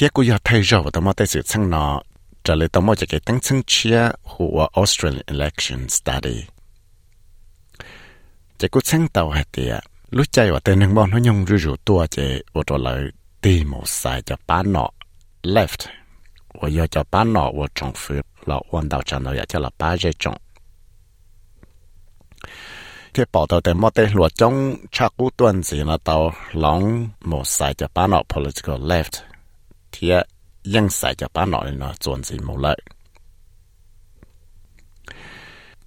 đợi tê cho Australia là giờ cho năng của xã có trong phủ nó cú xiết hoàn đầu dạ cho là ba dây trọng thiê cú giờ thay rồi tao mò tê sự chăng nó trở lại tao mò cho cái tăng chăng chia của Australian election study chỉ cú chăng tàu hết tiệt lúc chạy vào tên năng bọn nó nhung rủ rủ tua chỉ vào trở lại 地冇晒就班落 left，我要就班落我政府落弯到站到也就落八只种。ที่报道แต่冇得落中差股段子呢到拢冇晒就班落 political left， ที่ยัง晒就班落呢转子冇嚟。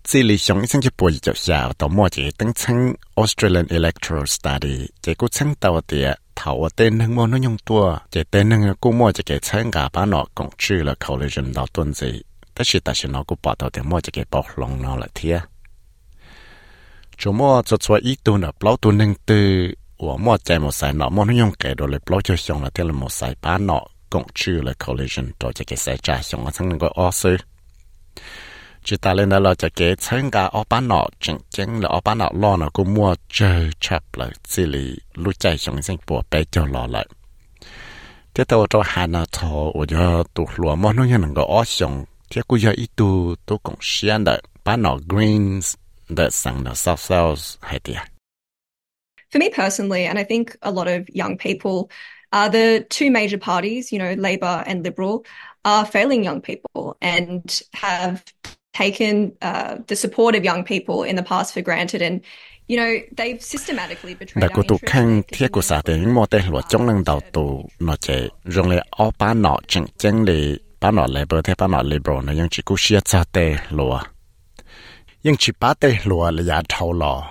智利上一星期半就下到末节登称 Australian Electoral Study，结果称到啲头tên hưng mô nó nhung tua, chỉ tên hưng cú mua chỉ cái chân gà bán nó cũng chưa là khẩu lý dân đạo tuần gì, tất nhiên tại sao nó cũng bỏ đầu tiền mua chỉ cái bọc lòng nó là thiệt. Chú mua cho cho ít tuần là bao tuần hưng từ, 我mua chạy một sai nó mua nó nhung cái đồ là bao cho xong là thế là một sai bán nó Cũng chưa là collision, rồi chỉ cái sai trả xong là thằng nó có sư chỉ ta lên đó là cho cái chân gà ở bán nọ chân chân là ở bán nọ lo nó cũng mua chơi chập là xử lý lúc chạy xong sinh bộ bé cho lo lại thế tao cho hà nó thọ ở giờ tụ lúa mà nó như là có ở xong thế cũng giờ ít tụ tụ cũng xiên đó bán nọ greens that sang the south south hay thế For me personally, and I think a lot of young people, uh, the two major parties, you know, Labor and Liberal, are failing young people and have taken uh, the support of young people in the past for granted. And you know they've systematically betrayed our có tụ interests. thiết của xã tỉnh mô tê luật chống năng đầu tụ nó chạy rong lệ ở ba nọ chân chân lì ba nọ lệ bơ thế ba nọ liberal nó nhưng cú xia cha tê lùa ba tê lùa là giá thâu lò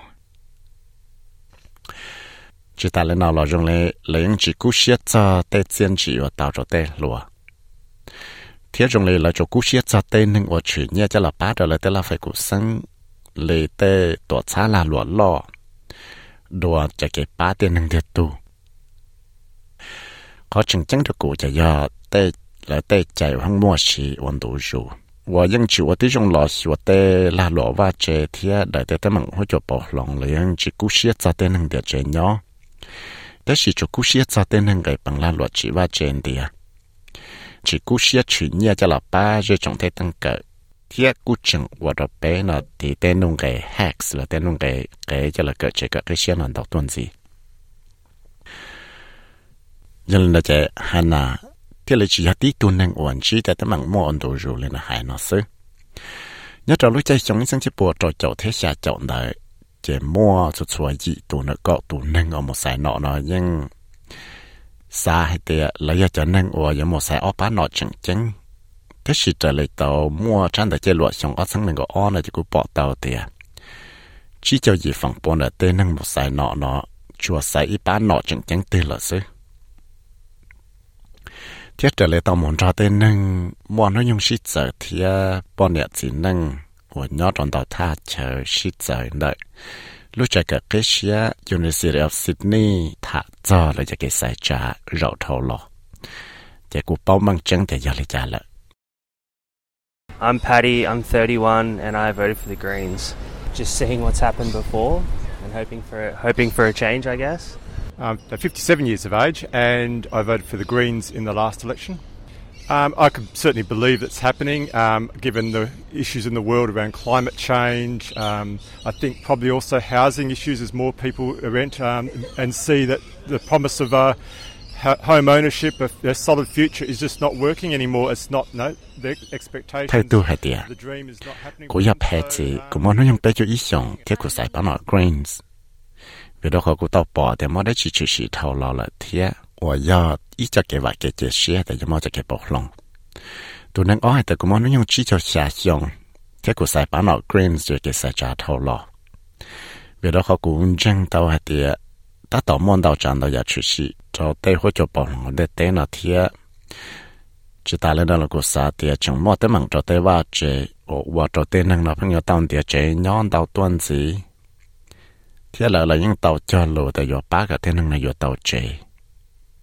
chỉ ta lên nào là dùng lấy lấy những chỉ cú xiết cho tê xiên chỉ và tạo cho tê lùa. Thiết dùng lấy là cho cú xiết cho tê nhưng và chỉ nhẹ cho là bá rồi là tê là phải cú sang lấy tê tổ xá là lùa lò. Đùa cho cái bá tê nhưng thiệt tu có chừng chân được cụ cho do, tê là tê chạy không mua xì ổn đủ dù và những chỉ và tí trong lò xì và tê là lò và chè thiết để tê tê mặn hỗ trợ bỏ lòng lấy những chỉ cú xiết cho tê nhưng thiệt chè nhỏ 但是做故事一扎啲能嘅bằng拉罗只话借啲啊，只故事一传嘢就喇叭就仲睇登嘅，贴故证我哋俾呢啲啲弄嘅 hacks 啦，啲弄嘅嘅就嚟嘅这个嘅先轮到段子，因为就系那。thì là chỉ tí tuần năng ổn chỉ tại tấm bằng mua ổn đồ rồi lên là hai nó sư nhớ trò lúc chơi sống sang chỉ bộ trò chậu thế xa chậu đời chỉ mua cho chùa gì tụ nó có tụ năng ở một sài nọ nó nhưng xa hay tiệt lấy ra cho năng ở ở một sài ở bán nọ chẳng chẳng thế chỉ trở lại tàu mua trang để chơi luật xong ở sang năng có on là chỉ cú bỏ tàu tiệt chỉ cho gì phòng bọn là tên năng một sài nọ nó chùa sài bán nọ chẳng chẳng tên là sư thiết trở lại tàu muốn ra tên nâng, mua nó dùng sĩ giờ thì à, bọn nhật chỉ nâng và nhớ trong tàu tha chờ sĩ giờ đợi lúc chạy cả cái xia University of Sydney thả cho là cái sai trả rậu thầu lò để cụ bao mang chân để giờ lại trả lại I'm Paddy, I'm 31, and I voted for the Greens. Just seeing what's happened before and hoping for hoping for a change, I guess. I'm 57 years of age and I voted for the Greens in the last election. Um, I could certainly believe that's happening um, given the issues in the world around climate change. Um, I think probably also housing issues as more people rent um, and see that the promise of uh, ho- home ownership, of a solid future, is just not working anymore. It's not, no, the expectations. Thay tu hạt tiệt The dream is not happening. Cô nhập hệ chỉ Cô muốn nó dùng bé cho ý xong Thiết của giải bán nó Greens Vì đó họ cũng tao bỏ Để mà đấy chỉ chỉ chỉ thâu lo là thiết Và do ý cho cái vài cái chế xế Để cho mà cho cái bọc lòng Tụi nâng ói Để cô muốn nó dùng chỉ cho xa xong Thiết của giải bán nó Greens Cho cái giải trả thâu lo. Vì đó họ cũng chân tao hạt tiệt Ta tao môn tao chẳng tao giả chỉ chỉ Cho tê hỗ cho bọc lòng Để tế nó thiết chỉ ta lên đó là cuộc sa thì chúng mua tới mảng cho tới va chế ở qua cho tới năng nó phong nhau tàu thì chế nhon tàu tuần gì thế là là những tàu cho lô tại do ba cái thế năng này do tàu chế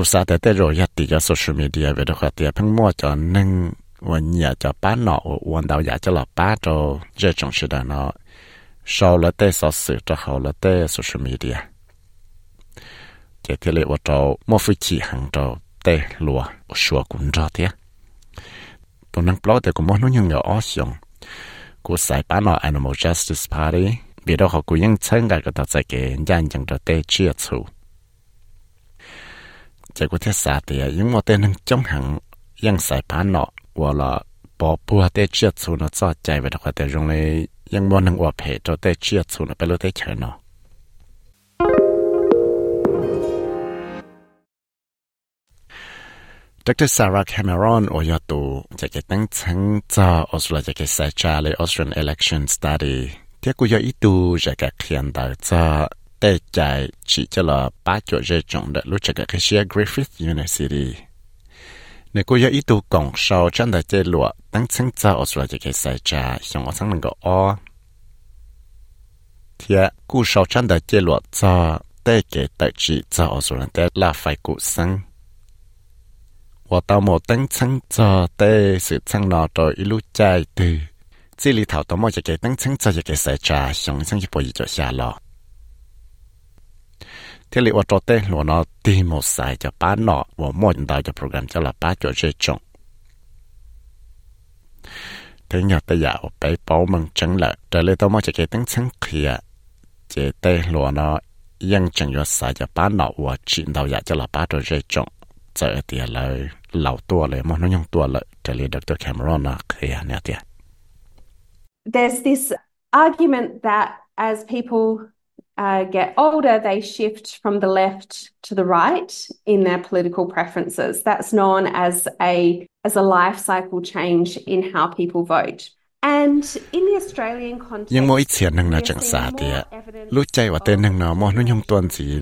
กูสาแต่แต่รอยติจากโซเชียลมีเดียเวลาขวัดเตียเพิ่งมั่วจอนึ่งวันเหยียจะป้าหนอวันดาวอยากจะหลอบป้าโจเจจงชิดานอชาวละเตสอสื่อจะเขาละเตโซเชียลมีเดียเจที่เลยว่าโจมอฟิจิหังโจเตลัวชัวกุนจอเตียตรงนั้นปลอแต่กูมอนุ่งยังเหงาอ้อชงกูสายป้าหนอ Animal Justice Party เวลาเขากูยังเชิงกันก็ตัดใจเกยันยังจะเตเชื่อชู ใจกุเทศาเตียยังมอเตนึงจ้งหังยังสายพานเนาะว่าละปอปัวเตเชียดสูนจอดใจไปตะควาแต่งเลยยังมอนึงอวบเพจเตเชียดสูนไปรู้เตเชเนาะดรซาร่าแคมรอนโอยาตูจะเกตั้งชั้งจอออสเตรเลียเกสจาเลยออสเตรเลียเอเล็กชันสตัดีเที่กูยาอีตูจะเกเขียนดาจอ tê chạy chỉ cho là ba chỗ dây trọng đã lúc chạy cái Asia Griffith University. Nếu có yêu ý tu cổng sau chân đại chơi lụa, tăng chân cho ở sửa cái sai trà, xong ở sáng mình gọi o. Thì cô sâu chân đại chơi lụa cho tê kể tại chỉ cho ở sửa tê là phải cụ sáng. Và tao một tăng chân cho tê sự chân nọ rồi ý lúc chạy từ. Chỉ lý thảo tao một cái tăng chân cho cái sai trà, xong sáng chỉ bỏ ý cho xa lọ thế liệu cho tê lúa nó tìm một sai cho ba nọ và mỗi đào cho program cho là ba cho chơi thế nhờ tê giả ở bảo mừng chẳng lợ trở lại tôi mới chỉ cái tiếng sáng kia chế tê lúa nó yên chẳng cho sai cho ba nọ và chỉ đào giả cho là ba cho chơi chồng. Giờ thì là lão tua mà nó nhung tua lại trở lại Dr. Cameron là kia nè tiền There's this argument that as people uh, get older, they shift from the left to the right in their political preferences. That's known as a as a life cycle change in how people vote. And in the Australian context, nhưng mỗi chuyện năng nào chẳng xa thì ạ, lúc chạy vào tên năng nó nhung tuần gì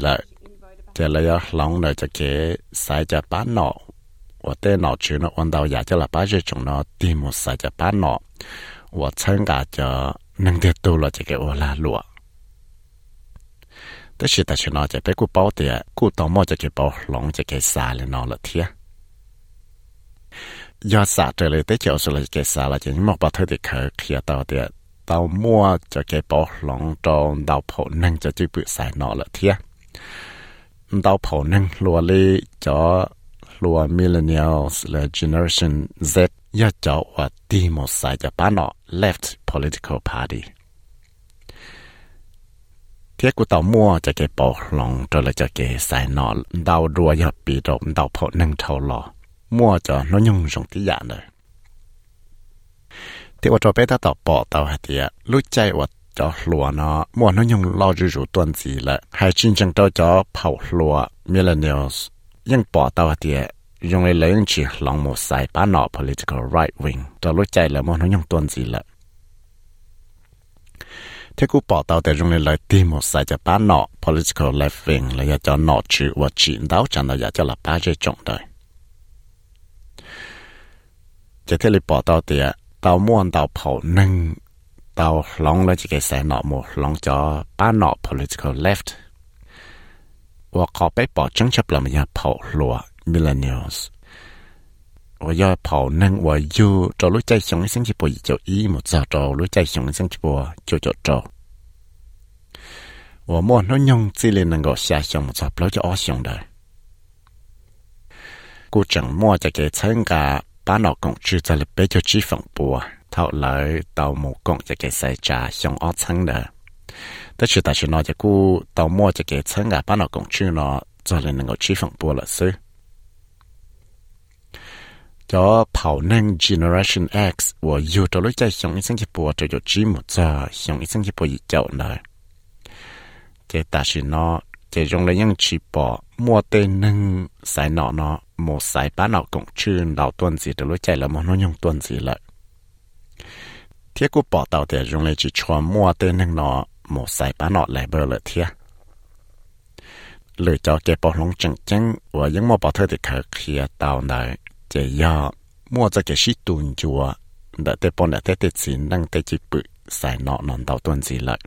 แต่ชิตาชนอจะไปกูเป้าเตียกูต้องมอจะเก็บเป้าหลงจะเก็บซาเลยนอละเทียยอดสาเจอเลยเตเจียสุลเกศาละจะนี่มอกปะเธเด็กเขาเขียตอเตียตอมั่วจะเก็บเป้าหลงตรงดาวผนั่งจะจื้อปืสายนอละเทียดาวผนั่งลัวลีจอลัวมิเลเนียลส์และเจเนอเรชัน Z ยอดจอว่าดีหมดสายจะป้านอ left political party thế của tàu mua cho cái bộ lòng cho cho cái sai nọ, đau đua giờ bị động đau phổ năng thâu lò. Mua cho nó nhung rộng tí rồi thế của cho bé ta tàu bỏ tàu hạt thì lúc chạy của cho lúa nó, mua nó nhung lo rủ rủ tuần gì là hai chân chân cho cho phẩu lúa millennials. Nhưng bỏ tàu hạt thì dùng lấy lấy chỉ lòng một sai bán nọ political right wing. Cho lúc chạy là mua nó nhung tuần gì là thế cú bỏ tàu để dùng lên lời tìm một sai cho bán nọ. Political left wing là cho nọ chữ và chỉ đáo chẳng là cho là ba dây trọng đời. Chỉ thế là bỏ tàu thì tàu muốn tàu phổ nâng tàu lòng là chỉ cái sai nọ một lòng cho bán nọ political left. Và có bé bỏ chứng chấp là mình phổ lúa millennials. 我要跑能我有找路在上星期不就一么找找路在上星期不就就找。我莫那用这里能够下项目找不就二项的。古正莫在给参加把老公制在了北就脂肪部，头来到木工在给赛家上二层的。但是但是那结果到莫在给参加把老公制呢，做了能够脂肪部了是。cho bảo năng generation X và yêu cho lối chơi sống ít sáng chế bùa cho cho chỉ một giờ sống ít sáng chế bùa gì chậu này chế ta chỉ nó chế dùng lấy những chỉ bỏ mua tên nâng xài nọ nó một xài bán nọ cũng chưa đào tuần gì cho lối chơi là một nó nhung tuần gì lại thiết của bỏ tàu thì dùng lấy chỉ cho mua tên nâng nó một sai bán nọ lại bờ lại thiết เลยจะเก็บปอหลงจังจังว่ายังมอปอเธอติดเขียเตาไหน จะย่อมั่วจะเกชิตุนจัวแต่เตปอนแต่เตจินนั่งเตจิปึสายเนานอนเตาต้นสีเลย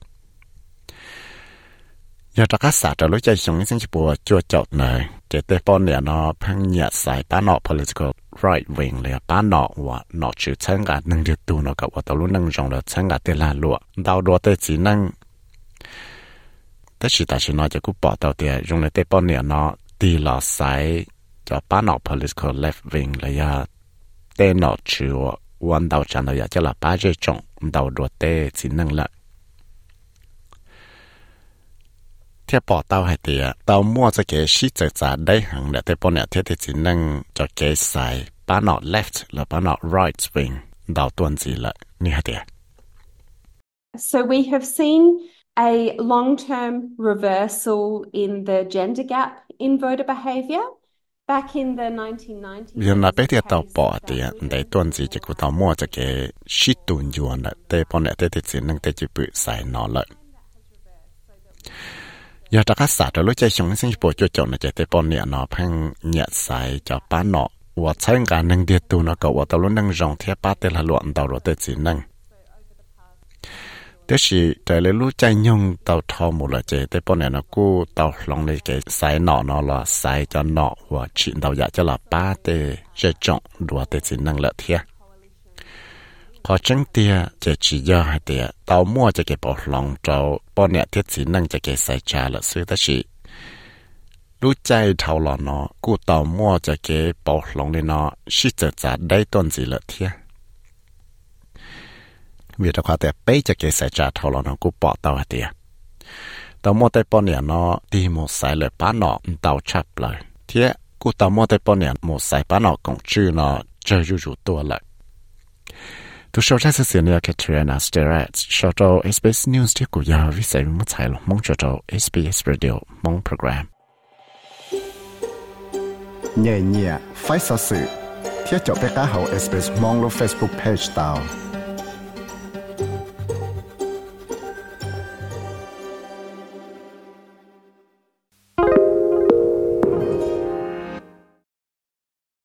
ยาตักัาจะรู้ใจชงซึ่งปัวจัวจดเลยเจเตปอนเนี่ยนอพังเนี่ยสายป้านา political right wing เลยป้านาะว่านาชื่อเชิงกันนั่งเดือตูเนากับว่าตะลุ่นนั่งจงเลยเชิงกันเตลาลัวดาวดัวเตจีนั่งแต่ชิตาชินอจะกูปอเตาเตียยงเลยเตปอนเนี่ยนอตีหลอสาย cho ba Panopolis có left wing là ya tê nọ chịu quan đầu chẳng là chắc là ba dây trọng đầu đùa tê chỉ năng lợi theo bỏ tao hay tiệt, à, tao mua cho cái shit trợ giá đây hàng là tê bọn này thế thì chỉ năng cho cái sai ba nọ left là ba nọ right wing đầu tuần gì lợi như thế thì à? So we have seen a long-term reversal in the gender gap in voter behaviour. Back in the 1990s. Yon la beti tau po ti de tuan si che ku tau mo che ke shi tun yuan la te pon la chỉ te tsin nang te chi pu sai no la. Ya ta ka sa ta lo che shong sing po cho cho na che te pon ni no phang nya sai cho pa no. Wa chang ka nang de tu nó, cậu wa ta lo nang jong the pa te la lo an tau ro te tsin. แต่สิแต่เลยรู้ใจยงเตาทอมูละเจแต่ปนเนี่ยนะกูเตาลองเลยเกใส่หนอนอละใส่จะหนอว่าชินเตาอยากจะละป้าเตจะจงดัวเตสินังละเทียขอจังเตียจะจียาให้เตียเตามั่วจะเก็บปอลองเจ้าปนเนี่ยเทียสินังจะเก็บใส่จาละซื้อแต่สิรู้ใจเท่าละเนาะกูเตามั่วจะเก็บปอลองเลยเนาะชิจะจะได้ต้นสิละเทีย vì đó khoa bây giờ cái xảy ra thâu nó cũng bỏ tàu hạt tiền tàu mua bao nhiêu nó đi một sai lời bán nó tàu chắp lời thế cũng tàu mua tay bao nhiêu một sai bán nó cũng chưa nó chơi rủ rủ tua tu sau ra sự này Katrina Steret sau đó SBS News tiếp của giờ với sẽ mất sai lo mong cho cho SBS Radio, mong program. Nhẹ nhẹ phải sự thiết cho bé cá hậu SBS mong lo Facebook page tao